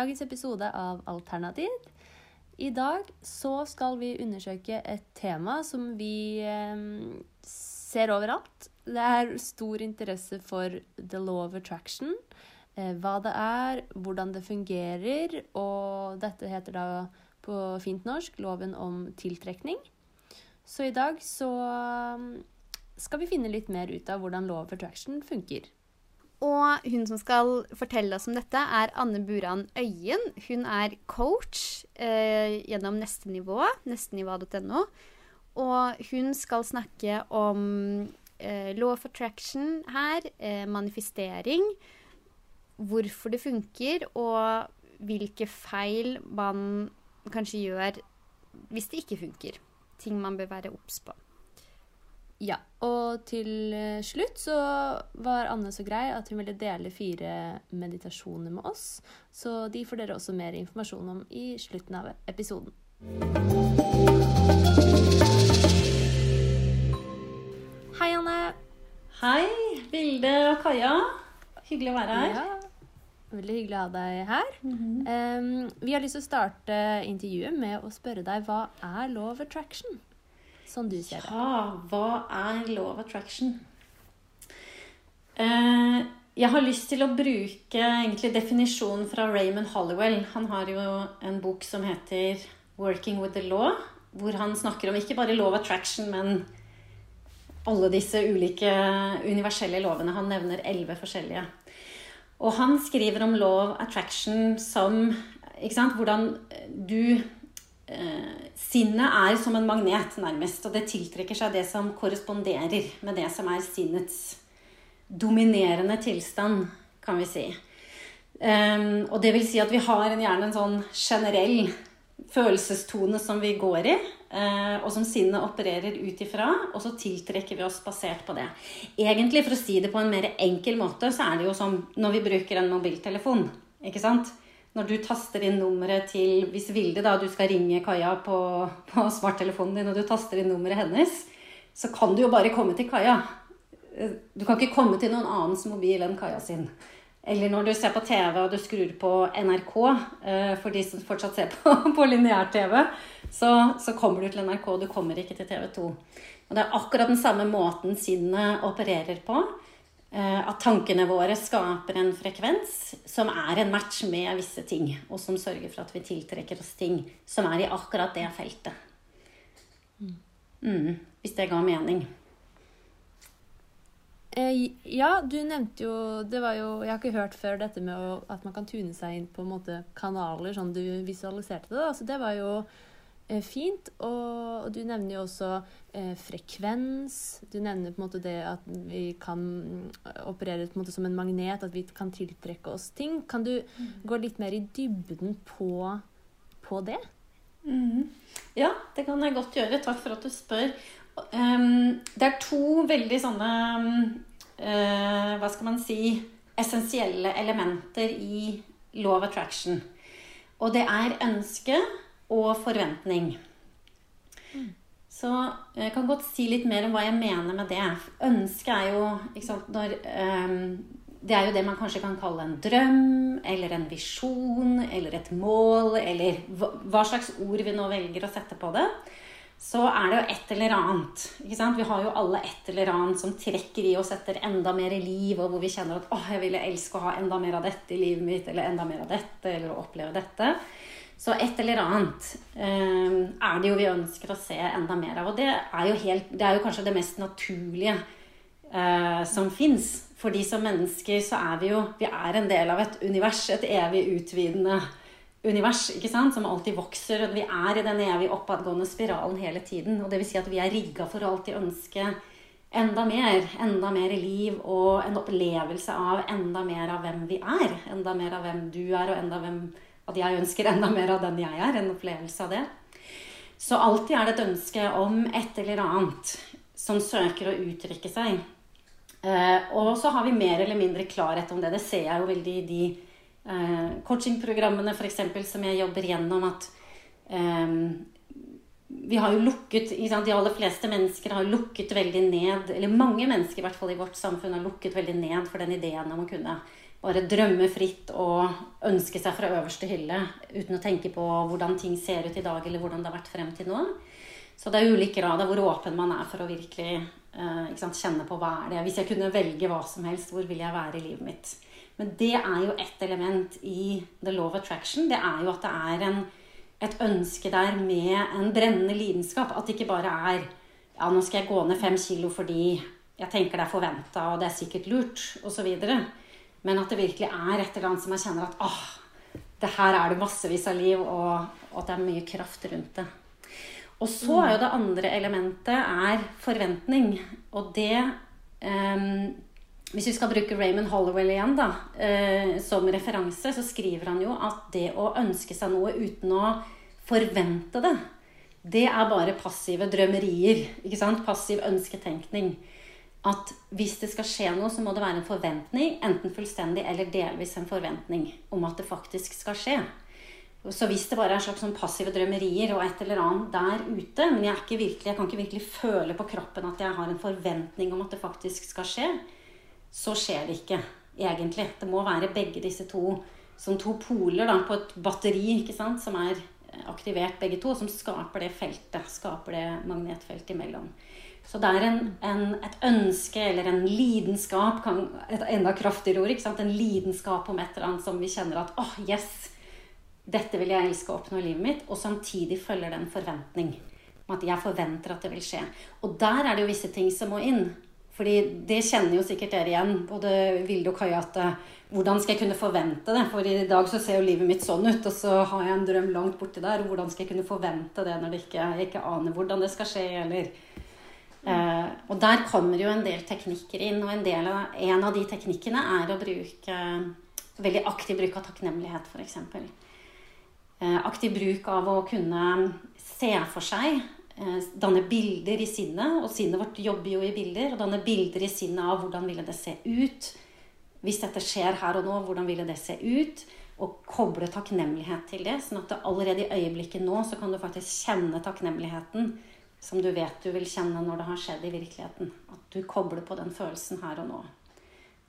dagens episode av Alternativ. I dag så skal vi undersøke et tema som vi eh, ser overalt. Det er stor interesse for the law of attraction. Eh, hva det er, hvordan det fungerer, og dette heter da på fint norsk loven om tiltrekning. Så i dag så um, skal vi finne litt mer ut av hvordan law of attraction funker. Og hun som skal fortelle oss om dette, er Anne Buran Øyen. Hun er coach eh, gjennom Neste Nivå, nestenivå.no. Og hun skal snakke om eh, law of attraction her, eh, manifestering, hvorfor det funker, og hvilke feil man kanskje gjør hvis det ikke funker. Ting man bør være obs på. Ja, og til eh, slutt så var Anne så grei at hun ville dele fire meditasjoner med oss. Så de får dere også mer informasjon om i slutten av episoden. Hei, Anne. Hei, Vilde og Kaja. Hyggelig å være her. Ja, veldig hyggelig å ha deg her. um, vi har lyst til å starte intervjuet med å spørre deg hva er of attraction? Sånn du ser det. Ja, hva er law of attraction? Eh, jeg har lyst til å bruke egentlig definisjonen fra Raymond Hollywell. Han har jo en bok som heter 'Working with the Law', hvor han snakker om ikke bare law of attraction, men alle disse ulike universelle lovene. Han nevner elleve forskjellige. Og han skriver om law of attraction som sant, hvordan du Sinnet er som en magnet, nærmest. Og det tiltrekker seg det som korresponderer med det som er sinnets dominerende tilstand, kan vi si. Um, og det vil si at vi har en, gjerne en sånn generell følelsestone som vi går i, uh, og som sinnet opererer ut ifra, og så tiltrekker vi oss basert på det. Egentlig, for å si det på en mer enkel måte, så er det jo som når vi bruker en mobiltelefon. ikke sant? Når du taster inn nummeret til Hvis Vilde, da, du skal ringe Kaja på, på smarttelefonen din, og du taster inn nummeret hennes, så kan du jo bare komme til Kaja. Du kan ikke komme til noen annens mobil enn Kaja sin. Eller når du ser på TV og du skrur på NRK, eh, for de som fortsatt ser på, på lineær-TV, så, så, kommer du til NRK, du kommer ikke til TV 2. Og det er akkurat den samme måten sinnet opererer på. Eh, at tankene våre skaper en frekvens som er en match med visse ting, og som sørger for at vi tiltrekker oss ting som er i akkurat det feltet. Mm, hvis det ga mening. Eh, ja, du nevnte jo Det var jo Jeg har ikke hørt før dette med at man kan tune seg inn på en måte kanaler, sånn du visualiserte det. da, Så det var jo fint. Og, og, du nevner jo også eh, frekvens. Du nevner på en måte det at vi kan operere på en måte som en magnet, at vi kan tiltrekke oss ting. Kan du mm. gå litt mer i dybden på, på det? Mm. Ja, det kan jeg godt gjøre. Takk for at du spør. Um, det er to veldig sånne uh, Hva skal man si essensielle elementer i law of attraction. Og det er ønsket og forventning. Mm. Så jeg kan godt si litt mer om hva jeg mener med det. Ønske er jo sant, når, um, Det er jo det man kanskje kan kalle en drøm, eller en visjon, eller et mål, eller hva, hva slags ord vi nå velger å sette på det. Så er det jo et eller annet. Vi har jo alle et eller annet som trekker i oss etter enda mer i liv, og hvor vi kjenner at 'Å, jeg ville elske å ha enda mer av dette i livet mitt', eller 'enda mer av dette', eller å oppleve dette. Så et eller annet eh, er det jo vi ønsker å se enda mer av. Og det er jo, helt, det er jo kanskje det mest naturlige eh, som fins. Fordi som mennesker så er vi jo Vi er en del av et univers, et evig utvidende univers, ikke sant? som alltid vokser. Og vi er i den evig oppadgående spiralen hele tiden. Og det vil si at vi er rigga for å alltid ønske enda mer. Enda mer liv og en opplevelse av enda mer av hvem vi er. Enda mer av hvem du er, og enda hvem at jeg ønsker enda mer av den jeg er. En opplevelse av det. Så alltid er det et ønske om et eller annet som søker å uttrykke seg. Eh, og så har vi mer eller mindre klarhet om det. Det ser jeg jo veldig i de eh, coachingprogrammene f.eks. som jeg jobber gjennom. at eh, vi har jo lukket, De aller fleste mennesker har lukket veldig ned Eller mange mennesker i hvert fall i vårt samfunn har lukket veldig ned for den ideen om å kunne bare drømme fritt og ønske seg fra øverste hylle uten å tenke på hvordan ting ser ut i dag, eller hvordan det har vært frem til nå. Så det er ulike grad av hvor åpen man er for å virkelig eh, sant, kjenne på hva er det Hvis jeg kunne velge hva som helst, hvor vil jeg være i livet mitt? Men det er jo ett element i the law of attraction. Det er jo at det er en, et ønske der med en brennende lidenskap. At det ikke bare er ja, nå skal jeg gå ned fem kilo fordi jeg tenker det er forventa, og det er sikkert lurt, osv. Men at det virkelig er et eller annet som jeg kjenner at åh, det her er det massevis av liv, og, og at det er mye kraft rundt det. Og så er jo det andre elementet er forventning. Og det um, Hvis vi skal bruke Raymond Hollowell igjen da, uh, som referanse, så skriver han jo at det å ønske seg noe uten å forvente det, det er bare passive drømmerier. ikke sant? Passiv ønsketenkning at hvis det skal skje noe, så må det være en forventning, enten fullstendig eller delvis en forventning om at det faktisk skal skje. Så hvis det bare er slags sånn passive drømmerier og et eller annet der ute, men jeg, virkelig, jeg, kan ikke virkelig føle på kroppen at jeg har en forventning om at det faktisk skal skje, så skjer det ikke egentlig. Det må være begge disse to som to poler da, på et batteri ikke sant, som er aktivert begge to, som skaper det feltet, skaper det magnetfeltet imellom. Så det er en, en, et ønske eller en lidenskap, et enda kraftigere ord, en lidenskap om et eller annet som vi kjenner at åh, oh, yes, dette vil jeg elske å oppnå i livet mitt. Og samtidig følger det en forventning om at jeg forventer at det vil skje. Og der er det jo visse ting som må inn. Fordi det kjenner jo sikkert dere igjen, både Vilde og Kaja, at eh, hvordan skal jeg kunne forvente det? For i dag så ser jo livet mitt sånn ut, og så har jeg en drøm langt borti der. Og hvordan skal jeg kunne forvente det når det ikke, jeg ikke aner hvordan det skal skje, eller Uh, og der kommer jo en del teknikker inn. Og en, av, en av de teknikkene er å bruke veldig aktiv bruk av takknemlighet, f.eks. Uh, eh, aktiv bruk av å kunne se for seg, uh, danne bilder i sinnet. Og sinnet vårt jobber jo i bilder. Og danne bilder i sinnet av hvordan ville det se ut. Hvis dette skjer her og nå, hvordan ville det se ut? Og koble takknemlighet til det. Sånn at allerede i øyeblikket nå så kan du faktisk kjenne takknemligheten som du vet du vil kjenne når det har skjedd i virkeligheten. At du kobler på den følelsen her og nå.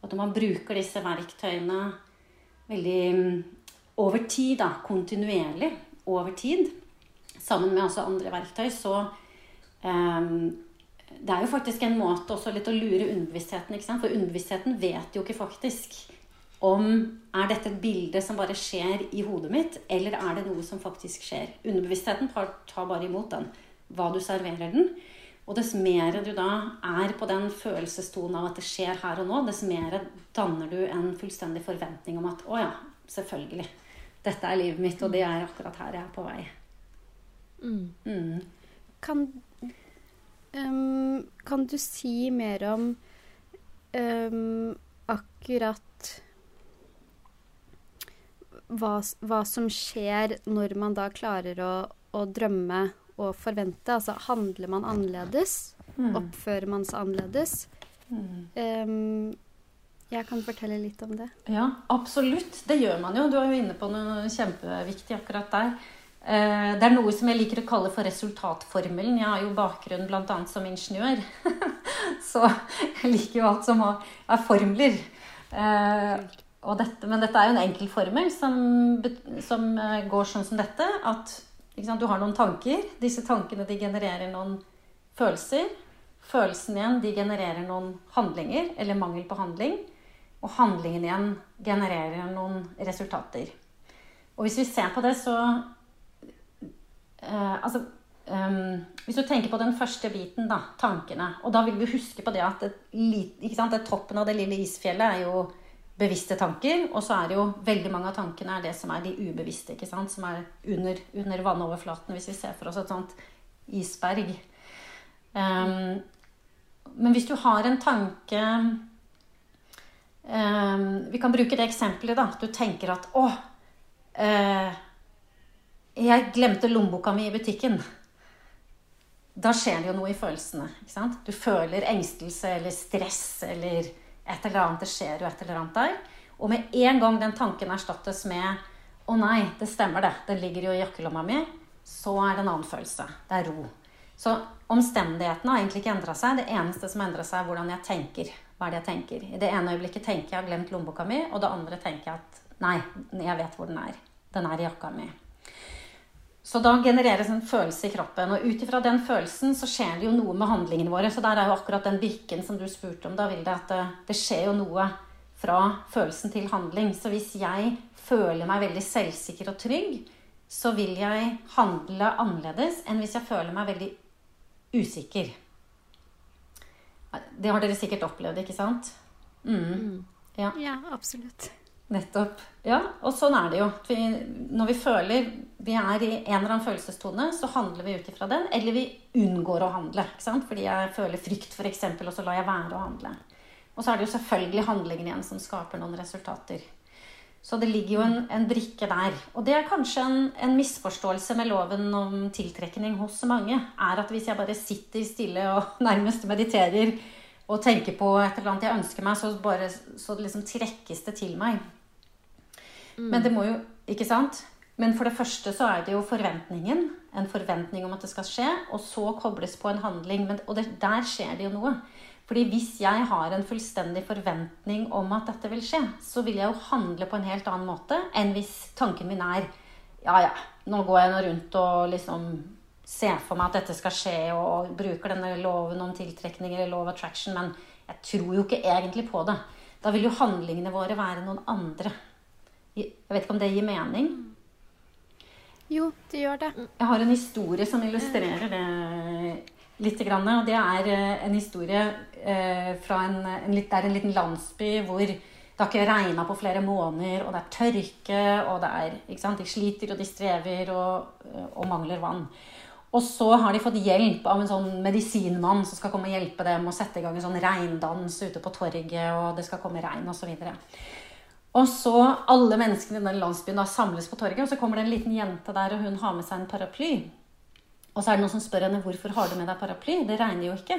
Og at man bruker disse verktøyene veldig mm, over tid, da, kontinuerlig over tid, sammen med også andre verktøy, så um, Det er jo faktisk en måte også litt å lure underbevisstheten. ikke sant? For underbevisstheten vet jo ikke faktisk om er dette et bilde som bare skjer i hodet mitt, eller er det noe som faktisk skjer. Underbevisstheten tar bare imot den hva du serverer den. Og dess mer du da er på den følelsestonen av at det skjer her og nå, dess mer danner du en fullstendig forventning om at å ja, selvfølgelig. Dette er livet mitt, og det er akkurat her jeg er på vei. Mm. Mm. Kan, um, kan du si mer om um, akkurat hva, hva, som skjer når man da klarer å, å drømme å forvente. Altså handler man annerledes? Mm. Oppfører man seg annerledes? Mm. Um, jeg kan fortelle litt om det. Ja, absolutt. Det gjør man jo. Du er jo inne på noe kjempeviktig akkurat der. Eh, det er noe som jeg liker å kalle for resultatformelen. Jeg har jo bakgrunn bl.a. som ingeniør. Så jeg liker jo alt som er formler. Eh, dette, men dette er jo en enkel formel som, som eh, går sånn som dette. At du har noen tanker. Disse tankene de genererer noen følelser. Følelsen igjen de genererer noen handlinger, eller mangel på handling. Og handlingen igjen genererer noen resultater. Og hvis vi ser på det, så eh, Altså um, Hvis du tenker på den første biten, da, tankene Og da vil vi huske på det at det, det toppen av det lille isfjellet er jo bevisste tanker. Og så er det jo veldig mange av tankene er det som er de ubevisste, ikke sant? som er under, under vannoverflaten, hvis vi ser for oss et sånt isberg. Um, men hvis du har en tanke um, Vi kan bruke det eksempelet, da. Du tenker at å, uh, jeg glemte lommeboka mi i butikken. Da skjer det jo noe i følelsene. ikke sant? Du føler engstelse eller stress eller et eller annet, det skjer jo et eller annet der. Og med en gang den tanken erstattes med 'Å nei, det stemmer, det. Den ligger jo i jakkelomma mi', så er det en annen følelse. Det er ro. Så omstendighetene har egentlig ikke endra seg. Det eneste som endrer seg, er hvordan jeg tenker. hva er det jeg tenker. I det ene øyeblikket tenker jeg jeg har glemt lommeboka mi, og det andre tenker jeg at nei, jeg vet hvor den er. Den er i jakka mi. Så da genereres en følelse i kroppen. Og ut ifra den følelsen så skjer det jo noe med handlingene våre. Så der er jo akkurat den virken som du spurte om. Da vil det at det, det skjer jo noe fra følelsen til handling. Så hvis jeg føler meg veldig selvsikker og trygg, så vil jeg handle annerledes enn hvis jeg føler meg veldig usikker. Det har dere sikkert opplevd, ikke sant? Mm. Ja. ja, absolutt. Nettopp. Ja, og sånn er det jo. Vi, når vi føler vi er i en eller annen følelsestone, så handler vi ut ifra den. Eller vi unngår å handle. Fordi jeg føler frykt, f.eks., og så lar jeg være å handle. Og så er det jo selvfølgelig handlingen igjen som skaper noen resultater. Så det ligger jo en, en brikke der. Og det er kanskje en, en, misforståelse med loven om tiltrekning hos mange. Er at hvis jeg bare sitter stille og nærmest mediterer og tenker på et eller annet jeg ønsker meg, så, bare, så liksom trekkes det til meg. Mm. Men det må jo Ikke sant? Men for det første så er det jo forventningen. En forventning om at det skal skje. Og så kobles på en handling. Men, og det, der skjer det jo noe. Fordi hvis jeg har en fullstendig forventning om at dette vil skje, så vil jeg jo handle på en helt annen måte enn hvis tanken min er Ja, ja, nå går jeg nå rundt og liksom ser for meg at dette skal skje, og bruker denne loven om tiltrekning eller lov attraction, men jeg tror jo ikke egentlig på det. Da vil jo handlingene våre være noen andre. Jeg vet ikke om det gir mening? Jo, det gjør det. Jeg har en historie som illustrerer det litt. Og det er eh, en historie eh, fra en, en, det er en liten landsby hvor det har ikke regna på flere måneder, og det er tørke, og det er, De sliter og de strever og, og, mangler vann. Og så har de fått hjelp av en sånn medisinmann som skal komme og hjelpe dem å sette i gang en sånn regndans ute på torget, og det skal komme regn osv. Og, så og så alle menneskene i den landsbyen da samles på torget, og så kommer det en liten jente der, og hun har med seg en paraply. Og så er det noen som spør henne hvorfor har du med deg paraply. Det regner jo ikke.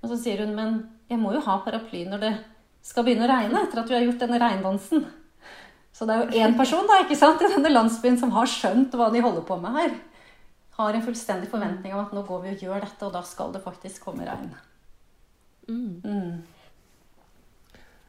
Og så sier hun men jeg må jo ha paraply når det skal begynne å regne, etter at vi har gjort denne regndansen. Så det er jo én person da, ikke sant, i denne landsbyen som har skjønt hva de holder på med her. Har en fullstendig forventning om at nå går vi og gjør dette, og da skal det faktisk komme regn. Mm. Mm.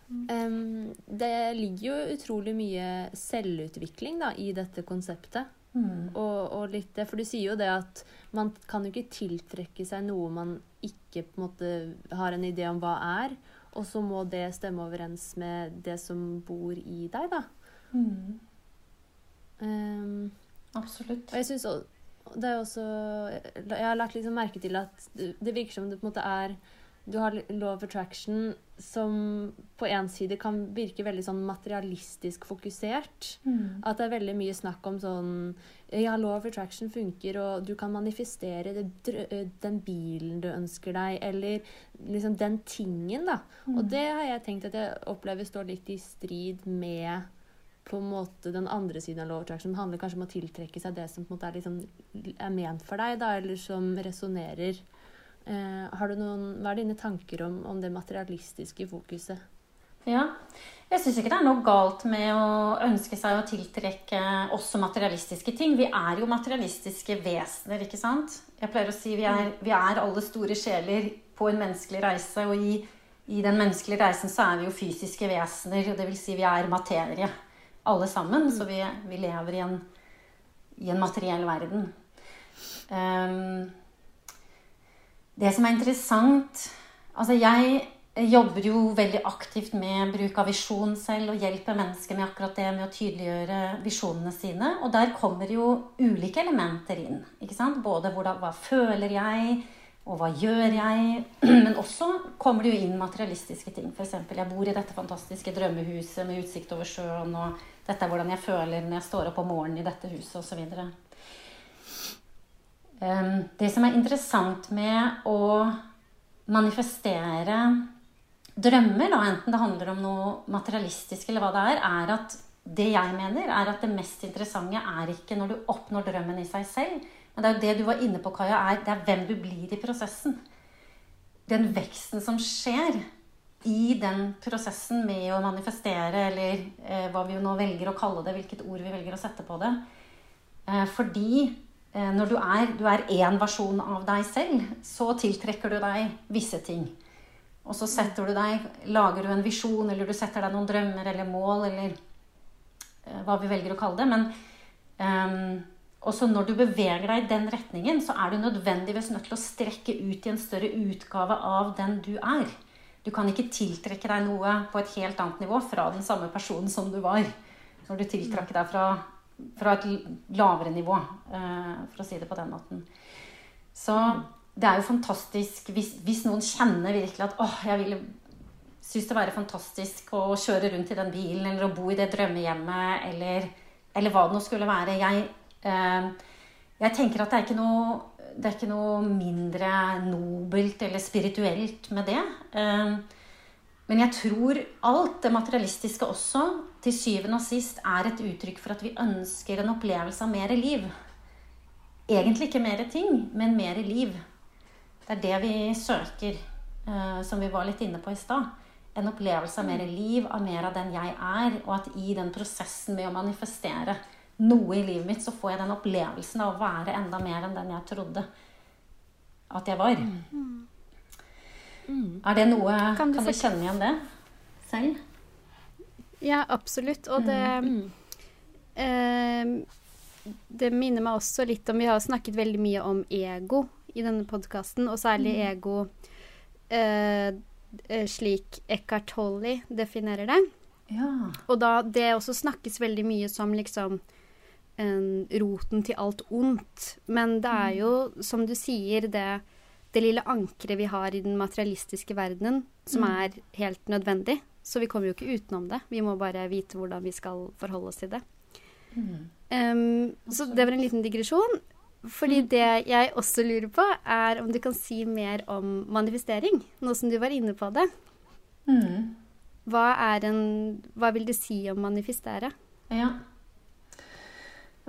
Um, det ligger jo utrolig mye selvutvikling da, i dette konseptet. Mm. Og, og, litt For du sier jo det at man kan jo ikke tiltrekke seg noe man ikke på en måte har en idé om hva er. Og så må det stemme overens med det som bor i deg, da. Mm. Um, Absolutt. Og jeg syns det er også Jeg har lagt liksom merke til at det virker som det på en måte er du har law of attraction som på én side kan virke veldig sånn materialistisk fokusert. Mm. At det er veldig mye snakk om sånn Ja, law of attraction funker, og du kan manifestere det, den bilen du ønsker deg, eller liksom den tingen, da. Mm. Og det har jeg tenkt at jeg opplever står litt i strid med på en måte den andre siden av law of attraction. Det handler kanskje om å tiltrekke seg det som på en måte er, liksom, er ment for deg, da, eller som resonnerer Eh, har du noen, hva er dine tanker om, om det materialistiske fokuset? Ja, jeg syns ikke det er noe galt med å ønske seg å tiltrekke også materialistiske ting. Vi er jo materialistiske vesener, ikke sant? Jeg pleier å si vi er, vi er alle store sjeler på en menneskelig reise. Og i, i, den menneskelige reisen så er vi jo fysiske vesener. Vil si vi er materie alle sammen. Så vi, vi lever i en, i en materiell verden. Um, det som er interessant Altså, jeg jobber jo veldig aktivt med bruk av visjon selv og hjelper mennesker med akkurat det med å tydeliggjøre visjonene sine. Og der kommer jo ulike elementer inn. ikke sant? Både hvordan, hva føler jeg, og hva gjør jeg? Men også kommer det jo inn materialistiske ting. F.eks. jeg bor i dette fantastiske drømmehuset med utsikt over sjøen, og dette er hvordan jeg føler når jeg står opp om morgenen i dette huset, osv. Det som er interessant med å manifestere drømmer, da, enten det handler om noe materialistisk eller hva det er, er at det jeg mener, er at det mest interessante er ikke når du oppnår drømmen i seg selv, men det er jo det du var inne på, Kaja, er, det er hvem du blir i prosessen. Den veksten som skjer i den prosessen med å manifestere, eller eh, hva vi nå velger å kalle det, hvilket ord vi velger å sette på det. Eh, fordi når du er, du er én versjon av deg selv, så tiltrekker du deg visse ting. Og så setter du deg, lager du en visjon, eller du setter deg noen drømmer eller mål, eller uh, hva vi velger å kalle det. Men um, også når du beveger deg i den retningen, så er du nødvendigvis nødt til å strekke ut i en større utgave av den du er. Du kan ikke tiltrekke deg noe på et helt annet nivå fra den samme personen som du var når du tiltrakk deg fra, fra et lavere nivå, uh, for å si det på den måten. Så det er jo fantastisk hvis, hvis noen kjenner virkelig at åh, jeg ville synes det være fantastisk å kjøre rundt i den bilen eller å bo i det drømmehjemmet eller, eller hva det nå skulle være. Jeg, eh, jeg tenker at det er, noe, det er ikke noe mindre nobelt eller spirituelt med det. Eh, men jeg tror alt det materialistiske også til syvende og sist er et uttrykk for at vi ønsker en opplevelse av mer liv. Egentlig ikke mer ting, men mer liv. Det er det vi søker, uh, som vi var litt inne på i stad. En opplevelse av mer liv, av mer av den jeg er. Og at i den prosessen med å manifestere noe i livet mitt, så får jeg den opplevelsen av å være enda mer enn den jeg trodde at jeg var. Mm. Mm. Er det noe Kan du, kan du kjenne igjen det selv? Ja, absolutt. Og det mm. eh, Det minner meg også litt om Vi har snakket veldig mye om ego i denne podkasten, og særlig mm. ego eh, eh, slik Eckhart Tolle definerer det. Ja. Og da det også snakkes veldig mye som liksom en, roten til alt ondt. Men det er jo, mm. som du sier, det, det lille ankeret vi har i den materialistiske verdenen, som mm. er helt nødvendig. Så vi kommer jo ikke utenom det. Vi må bare vite hvordan vi skal forholde oss til det. Mm. Um, så det var en liten digresjon. Fordi det jeg også lurer på, er om du kan si mer om manifestering, nå som du var inne på det. Mm. Hva, en, hva, vil det si å manifestere? Ja.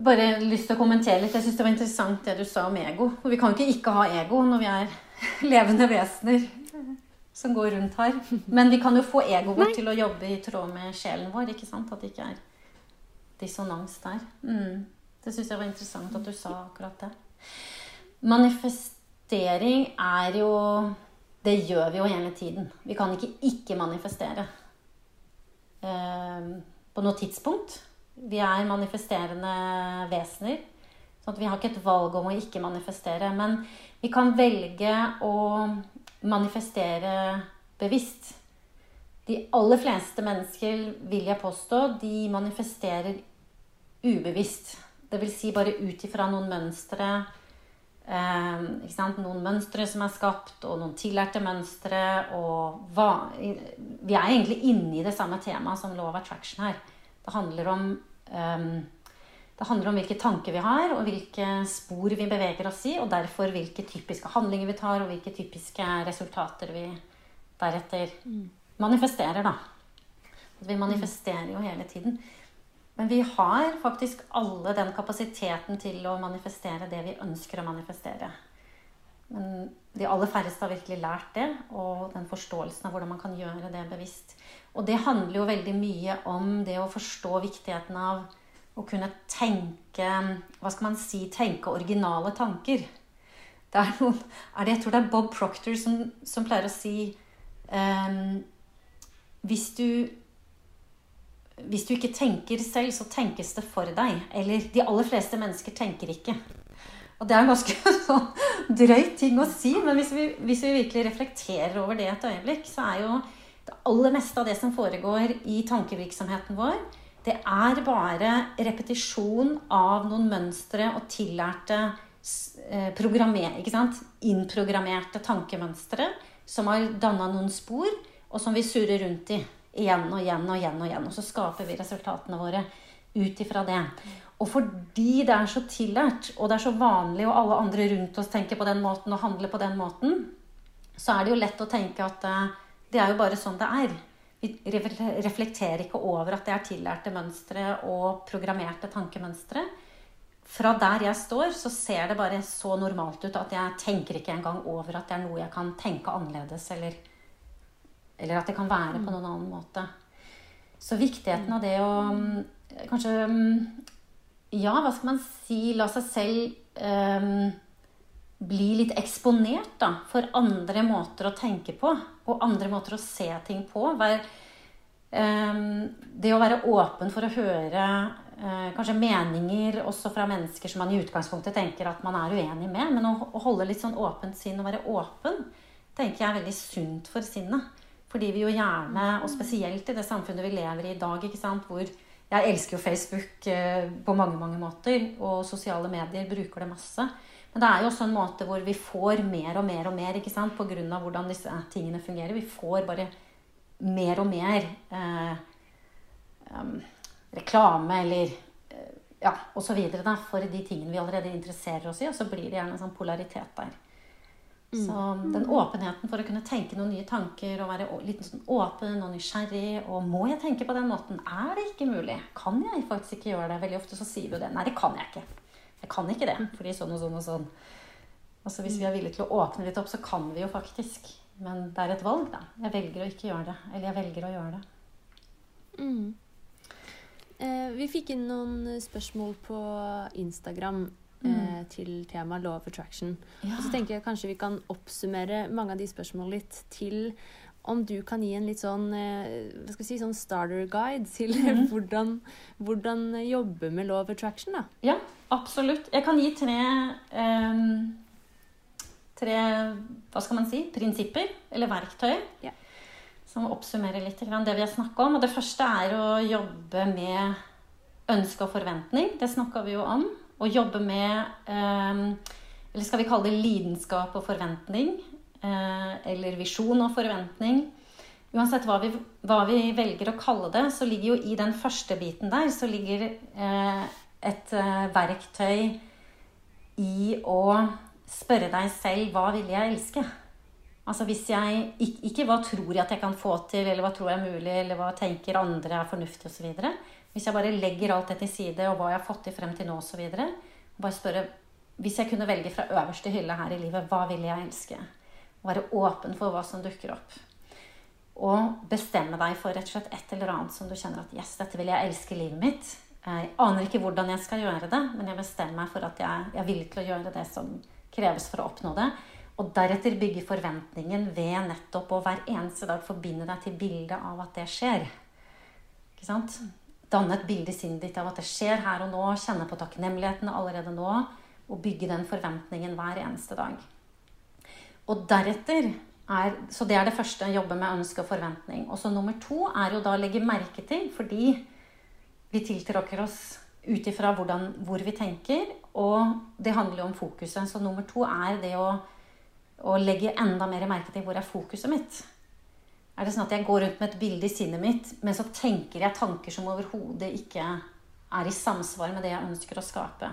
Bare lyst til å kommentere litt. Jeg syns det var interessant det du sa om ego. Og vi kan ikke ikke ha ego når vi er levende vesener som går rundt her. Men vi kan jo få egoet vårt til å jobbe i tråd med sjelen vår. ikke sant? At det ikke er dissonans der. Mm. Det syns jeg var interessant at du sa akkurat det. Manifestering er jo Det gjør vi jo hele tiden. Vi kan ikke ikke manifestere eh, på noe tidspunkt. Vi er manifesterende vesener. Så vi har ikke et valg om å ikke manifestere. Men vi kan velge å manifestere bevisst. De aller fleste mennesker, vil jeg påstå, de manifesterer ubevisst. Det vil si bare ut ifra noen mønstre. Eh, noen mønstre som er skapt, og noen tillærte mønstre. Og hva, vi er egentlig inne i det samme temaet som law of attraction her. Det handler om eh, det handler om hvilke tanker vi har, og hvilke spor vi beveger oss i. Og derfor hvilke typiske handlinger vi tar, og hvilke typiske resultater vi deretter mm. manifesterer. da. Vi manifesterer jo hele tiden. Men vi har faktisk alle den kapasiteten til å manifestere det vi ønsker å manifestere. Men de aller færreste har virkelig lært det, og den forståelsen av hvordan man kan gjøre det bevisst. Og det handler jo veldig mye om det å forstå viktigheten av å kunne tenke Hva skal man si tenke originale tanker. Det er noen, er det, jeg tror det er Bob Proctor som, som pleier å si um, Hvis du hvis du ikke tenker selv, så tenkes det for deg. Eller de aller fleste mennesker tenker ikke. Og det er en ganske sånn drøyt ting å si, men hvis vi, hvis vi, virkelig reflekterer over det et øyeblikk, så er jo det aller meste av det som foregår i tankevirksomheten vår, det er bare repetisjon av noen mønstre og tillærte eh? Innprogrammerte tankemønstre som har danna noen spor, og som vi surrer rundt i igjen og igjen og igjen. Og igjen, og så skaper vi resultatene våre ut ifra det. Og fordi det er så tillært, og det er så vanlig, og alle andre rundt oss tenker på den måten og handler på den måten, så er det jo lett å tenke at uh, det er jo bare sånn det er. Vi reflekterer ikke over at det er tillærte mønstre og programmerte tankemønstre. Fra der jeg står, så ser det bare så normalt ut at jeg tenker ikke engang over at det er noe jeg kan tenke annerledes eller eller at det kan være på mm. noen annen måte. Så viktigheten av det å mm, kanskje mm, Ja, hva skal man si La seg selv um, bli litt eksponert da, for andre måter å tenke på. Og andre måter å se ting på. Vær, eh, det å være åpen for å høre eh, kanskje meninger også fra mennesker som man i utgangspunktet tenker at man er uenig med. Men å, å holde litt sånn åpent sinn og være åpen tenker jeg er veldig sunt for sinnet. Fordi vi jo gjerne, og spesielt i det samfunnet vi lever i i dag, ikke sant, hvor jeg elsker jo Facebook eh, på mange mange måter, og sosiale medier bruker det masse. Men det er jo også en måte hvor vi får mer og mer og mer ikke sant, på grunn av hvordan disse tingene fungerer. Vi får bare mer og mer eh, um, reklame eller eh, ja, osv. for de tingene vi allerede interesserer oss i. Og så blir det gjerne en sånn polaritet der. Mm. Så den åpenheten for å kunne tenke noen nye tanker og være litt sånn åpen og nysgjerrig Og må jeg tenke på den måten? Er det ikke mulig? Kan jeg faktisk ikke gjøre det? Veldig ofte så sier vi det. Nei, det kan jeg ikke. Jeg kan ikke det, fordi sånn og sånn og sånn. Altså Hvis vi er villige til å åpne litt opp, så kan vi jo faktisk. Men det er et valg, da. Jeg velger å ikke gjøre det. Eller jeg velger å gjøre det. Mm. Eh, vi fikk inn noen spørsmål på Instagram mm. Eh, til temaet law of attraction. Ja. Og så tenker jeg kanskje vi kan oppsummere mange av de spørsmålene litt til om du kan gi en litt sånn, eh, hva skal si, sånn starter guide til mm. hvordan, hvordan, jobbe med law of attraction. da. Ja, absolutt. Jeg kan gi tre, um, tre hva skal man si, prinsipper, eller verktøy, ja. som oppsummerer litt det vi har snakka om. Og det første er å jobbe med ønske og forventning. Det snakka vi jo om å jobbe med eh, Eller skal vi kalle det lidenskap og forventning? Eh, eller visjon og forventning. Uansett hva vi, hva vi, velger å kalle det, så ligger jo i den første biten der så ligger eh, et verktøy i å spørre deg selv hva vil jeg elske? Altså hvis jeg ikke, hva tror jeg at jeg kan få til, eller hva tror jeg er mulig, eller hva tenker andre er fornuftig osv. Hvis jeg bare legger alt det til side, og hva jeg har fått til frem til nå osv. Bare spørre Hvis jeg kunne velge fra øverste hylle her i livet, hva ville jeg elske? Være åpen for hva som dukker opp. Og bestemme deg for rett og slett et eller annet som du kjenner at yes, dette vil jeg elske livet mitt. Jeg aner ikke hvordan jeg skal gjøre det, men jeg bestemmer meg for at jeg, jeg er villig til å gjøre det som kreves for å oppnå det. Og deretter bygge forventningen ved nettopp å hver eneste dag forbinde deg til bildet av at det skjer. Ikke sant? Danne et bilde i sinnet ditt av at det skjer her og nå, kjenne på takknemligheten allerede nå, og bygge den forventningen hver eneste dag. Og deretter er, Så det er det første, jobbe med ønske og forventning. Og så nummer to er jo da å legge merke til, fordi vi tiltrekker oss ut ifra hvor vi tenker, og det handler jo om fokuset. Så nummer to er det å, å legge enda mer merke til hvor er fokuset mitt. Er det sånn at jeg går rundt med et bilde i sinnet mitt, men så tenker jeg tanker som overhodet ikke er i samsvar med det jeg ønsker å skape?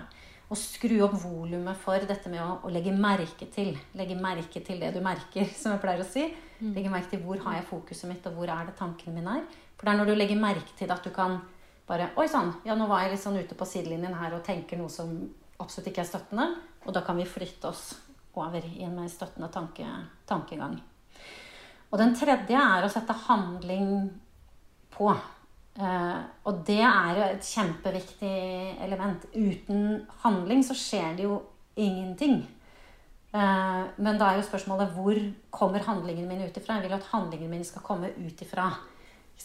Og skru opp volumet for dette med å, å, legge merke til. Legge merke til det du merker, som jeg pleier å si. Mm. Legge merke til hvor har jeg fokuset mitt, og hvor er det tankene mine er. For det er når du legger merke til at du kan bare Oi sann, ja, nå var jeg litt sånn ute på sidelinjen her og tenker noe som absolutt ikke er støttende. Og da kan vi flytte oss over i en mer støttende tanke, tankegang. Og den tredje er å sette handling på. Uh, og det er jo et kjempeviktig element. Uten handling så skjer det jo ingenting. Uh, men da er jo spørsmålet hvor kommer handlingen min ut ifra? Jeg vil at handlingen min skal komme ut ifra.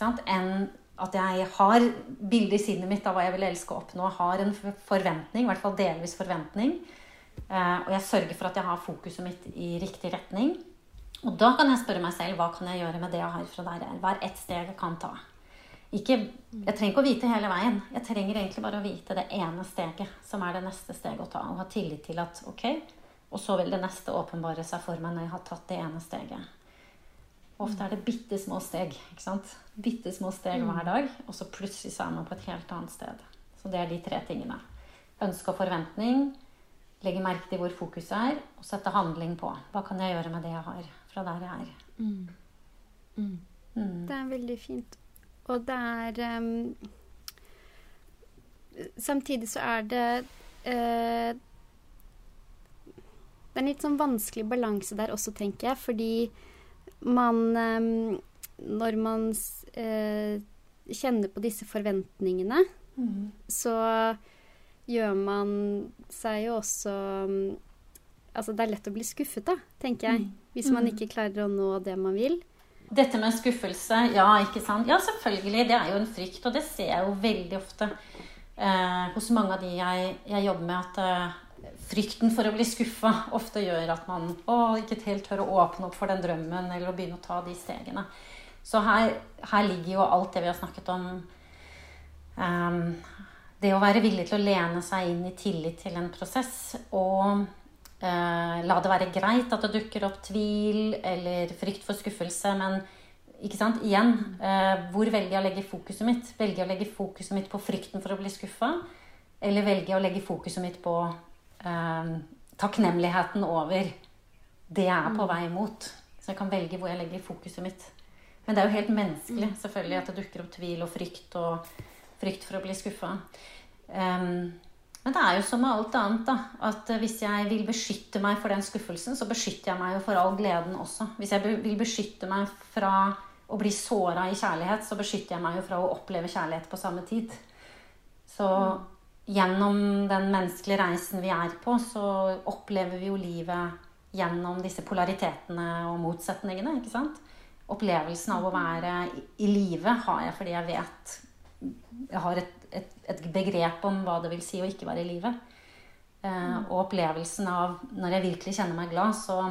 Enn at jeg har bildet i sinnet mitt av hva jeg vil elske å oppnå. Har en forventning, i hvert fall delvis forventning. Uh, og jeg sørger for at jeg har fokuset mitt i riktig retning. Og da kan jeg spørre meg selv hva kan jeg gjøre med det jeg har fra der jeg er. Hva er ett steg jeg kan ta? Ikke, jeg trenger ikke å vite hele veien. Jeg trenger egentlig bare å vite det ene steget som er det neste steget å ta. Og ha tillit til at ok, og så vil det neste åpenbare seg for meg når jeg har tatt det ene steget. Ofte er det bitte små steg. ikke sant? Bitte små steg mm. hver dag, og så plutselig så er man på et helt annet sted. Så det er de tre tingene. Ønske og forventning, legge merke til hvor fokuset er, og sette handling på. Hva kan jeg gjøre med det jeg har? Fra der jeg er. Mm. Mm. Mm. Det er veldig fint. Og det er um, Samtidig så er det uh, Det er en litt sånn vanskelig balanse der også, tenker jeg, fordi man um, Når man uh, kjenner på disse forventningene, mm. så gjør man seg jo også um, altså, det er lett å bli skuffet, da, tenker jeg. Hvis man ikke klarer å nå det man vil. Dette med skuffelse, ja, ikke sant? Ja, selvfølgelig. Det er jo en frykt, og det ser jeg jo veldig ofte eh, hos mange av de jeg, jeg jobber med, at eh, frykten for å bli skuffa ofte gjør at man å, ikke helt tør å åpne opp for den drømmen eller å begynne å ta de stegene. Så her, her ligger jo alt det vi har snakket om. Eh, det å være villig til å lene seg inn i tillit til en prosess og la det være greit at det dukker opp tvil eller frykt for skuffelse, men ikke sant? Igjen, uh, hvor velger jeg å legge fokuset mitt? Velger jeg å legge fokuset mitt på frykten for å bli skuffa? Eller velger jeg å legge fokuset mitt på eh, takknemligheten over det jeg er på vei mot? Så jeg kan velge hvor jeg legger fokuset mitt. Men det er jo helt menneskelig selvfølgelig at det dukker opp tvil og frykt og frykt for å bli skuffa. Um, men det er jo som med alt annet, da. At hvis jeg vil beskytte meg for den skuffelsen, så beskytter jeg meg jo for all gleden også. Hvis jeg vil beskytte meg fra å bli såra i kjærlighet, så beskytter jeg meg jo fra å oppleve kjærlighet på samme tid. Så gjennom den menneskelige reisen vi er på, så opplever vi jo livet gjennom disse polaritetene og motsetningene, ikke sant? Opplevelsen av å være i live har jeg fordi jeg vet Jeg har et, et, et, begrep om hva det vil si å ikke være i live. Eh, og opplevelsen av Når jeg virkelig kjenner meg glad, så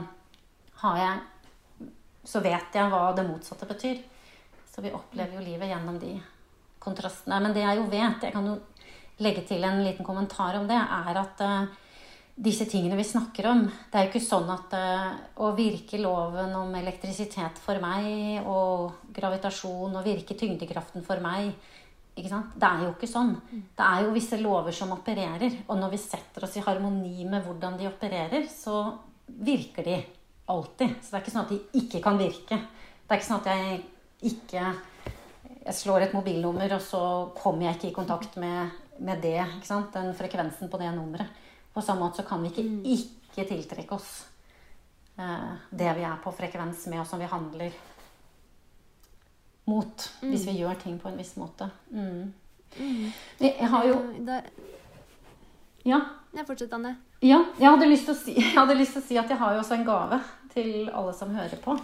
har jeg Så vet jeg hva det motsatte betyr. Så vi opplever jo livet gjennom de kontrastene. Men det jeg jo vet, jeg kan jo legge til en liten kommentar om det, er at eh, disse tingene vi snakker om. Det er jo ikke sånn at uh, å virke loven om elektrisitet for meg og gravitasjon og virke tyngdekraften for meg ikke sant? Det er jo ikke sånn. Det er jo visse lover som opererer. Og når vi setter oss i harmoni med hvordan de opererer, så virker de alltid. Så det er ikke sånn at de ikke kan virke. Det er ikke sånn at jeg ikke jeg slår et mobilnummer, og så kommer jeg ikke i kontakt med, med det. Den frekvensen på det nummeret. På samme måte så kan vi ikke mm. ikke tiltrekke oss eh, det vi er på frekvens med, og som vi handler mot. Mm. Hvis vi gjør ting på en viss måte. Mm. mm. Jeg har jo Ja? Jeg fortsetter, Anne. Ja, jeg hadde, lyst til å si, jeg hadde lyst til å si at jeg har jo også en gave til alle som hører på.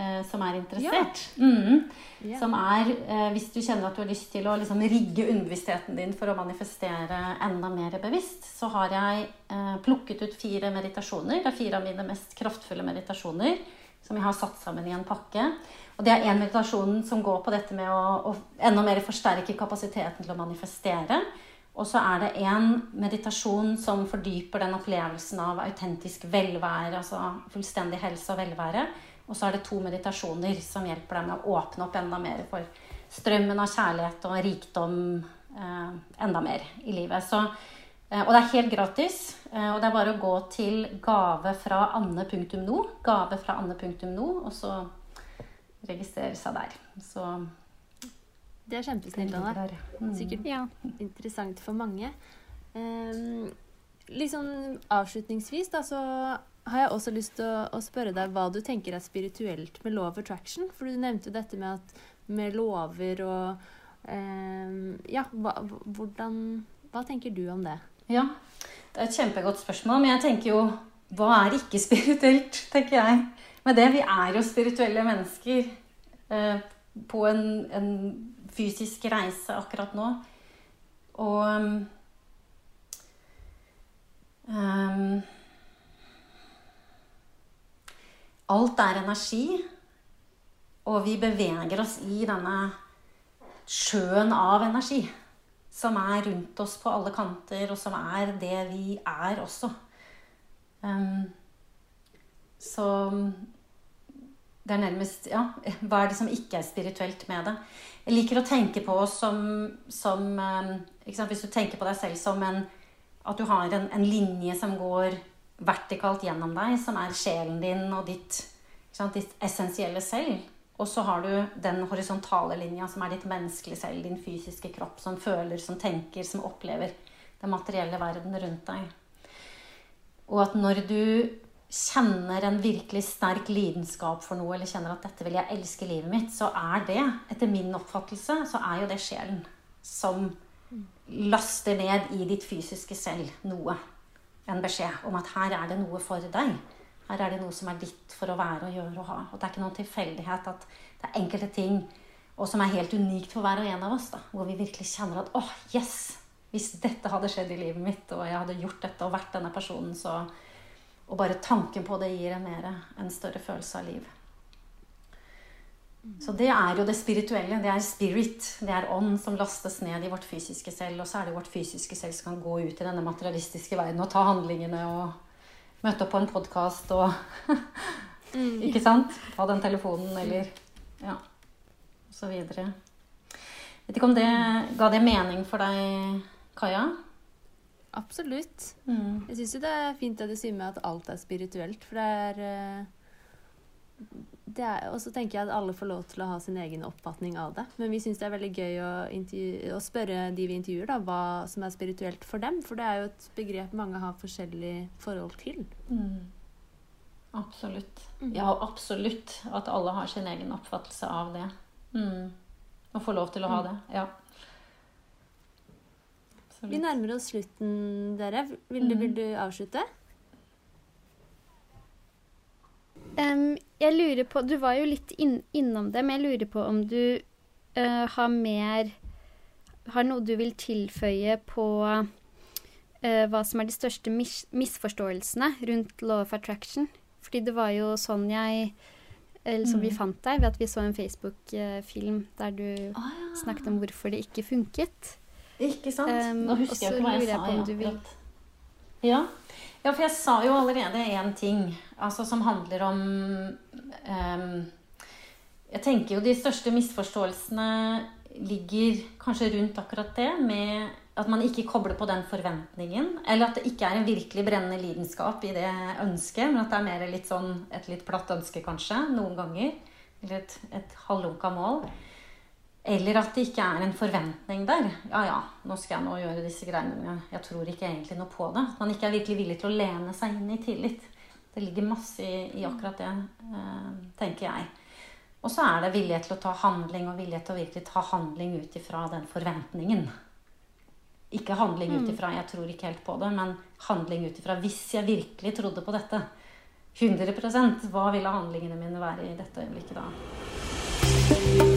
Eh, som er interessert. Ja. Mm. Yeah. Som er eh, hvis du kjenner at du har lyst til å liksom, rigge underbevisstheten din for å manifestere enda mer bevisst, så har jeg eh, plukket ut fire meditasjoner. Det er fire av mine mest kraftfulle meditasjoner som jeg har satt sammen i en pakke. Og det er én meditasjon som går på dette med å, å enda mer forsterke kapasiteten til å manifestere. Og så er det en meditasjon som fordyper den opplevelsen av autentisk velvære, altså fullstendig helse og velvære. Og så er det to meditasjoner som hjelper deg med å åpne opp enda mer for strømmen av kjærlighet og rikdom eh, enda mer i livet. Så, og det er helt gratis. Eh, og det er bare å gå til gavefraanne.no, fra anne.no, gave fra anne.no, og så registrere seg der. Så Det er kjempesnilt av deg. Mm. Sikkert ja. interessant for mange. Um, liksom avslutningsvis, da, så har jeg også lyst til å, å, spørre deg hva du tenker er spirituelt med of attraction. For du nevnte dette med, at, med lover og um, Ja, hva, hvordan Hva tenker du om det? Ja, det er et kjempegodt spørsmål. Men jeg tenker jo Hva er ikke spirituelt, tenker jeg. Men det, vi er jo spirituelle mennesker eh, på en, en, fysisk reise akkurat nå. Og um, Alt er energi. Og vi beveger oss i denne sjøen av energi. Som er rundt oss på alle kanter, og som er det vi er også. Um, så det er nærmest Ja, hva er det som ikke er spirituelt med det? Jeg liker å tenke på oss som, som um, Hvis du tenker på deg selv som en At du har en, en linje som går vertikalt gjennom deg, som er sjelen din og ditt, ditt essensielle selv. Og så har du den horisontale linja, som er ditt menneskelige selv, din fysiske kropp, som føler, som tenker, som opplever den materielle verden rundt deg. Og at når du kjenner en virkelig sterk lidenskap for noe, eller kjenner at 'dette vil jeg elske livet mitt', så er det, etter min oppfattelse, så er jo det sjelen som laster ned i ditt fysiske selv noe. en beskjed om at her er det noe for deg. Her er det noe som er ditt for å være og gjøre og ha. Og det er ikke noen tilfeldighet at det er enkelte ting og som er helt unikt for hver og en av oss. da, Hvor vi virkelig kjenner at åh, oh, yes! Hvis dette hadde skjedd i livet mitt, og jeg hadde gjort dette og vært denne personen, så Og bare tanken på det gir en, mer, en større følelse av liv. Så det er jo det spirituelle. Det er spirit. Det er ånd som lastes ned i vårt fysiske selv. Og så er det vårt fysiske selv som kan gå ut i denne materialistiske verden og ta handlingene og møte opp på en podkast og mm. Ikke sant? Ta den telefonen eller Ja. Og så videre. Vet ikke om det ga det mening for deg, Kaja? Absolutt. Mm. Jeg syns jo det er fint det du sier med at alt er spirituelt, for det er eh, og så tenker jeg at alle får lov til å ha sin egen oppfatning av det. Men vi syns det er veldig gøy å, å, spørre de vi intervjuer, da, hva som er spirituelt for dem. For det er jo et begrep mange har forskjellig forhold til. Mm. Absolutt. Mm. Ja, absolutt at alle har sin egen oppfattelse av det. Mm. Og får lov til å ha mm. det. Ja. Absolutt. Vi nærmer oss slutten, dere. Vil du, vil mm. du avslutte? Um, jeg lurer på Du var jo litt inn, innom det, men jeg lurer på om du uh, har mer Har noe du vil tilføye på uh, hva som er de største mis misforståelsene rundt law of attraction? Fordi det var jo sånn jeg eller som mm. vi fant deg ved at vi så en Facebook-film der du ah, ja. snakket om hvorfor det ikke funket. Ikke sant? Um, Nå husker jeg ikke hva jeg sa. Jeg vil... Ja. Ja, for jeg sa jo allerede én ting altså, som handler om um, Jeg tenker jo de største misforståelsene ligger kanskje rundt akkurat det med at man ikke kobler på den forventningen. Eller at det ikke er en virkelig brennende lidenskap i det ønsket, men at det er mer litt sånn, et litt platt ønske, kanskje, noen ganger. Eller et, et halvlunka mål. Eller at det ikke er en forventning der. Ja, ja, nå skal jeg nå gjøre disse greiene, men jeg tror ikke egentlig noe på det. At man ikke er virkelig villig til å lene seg inn i tillit. Det ligger masse i, i akkurat det, eh, tenker jeg. Og så er det villighet til å ta handling, og villighet til å virkelig ta handling ut ifra den forventningen. Ikke handling ut mm. ifra 'jeg tror ikke helt på det', men handling ut ifra 'hvis jeg virkelig trodde på dette'. 100% Hva ville handlingene mine være i dette øyeblikket da?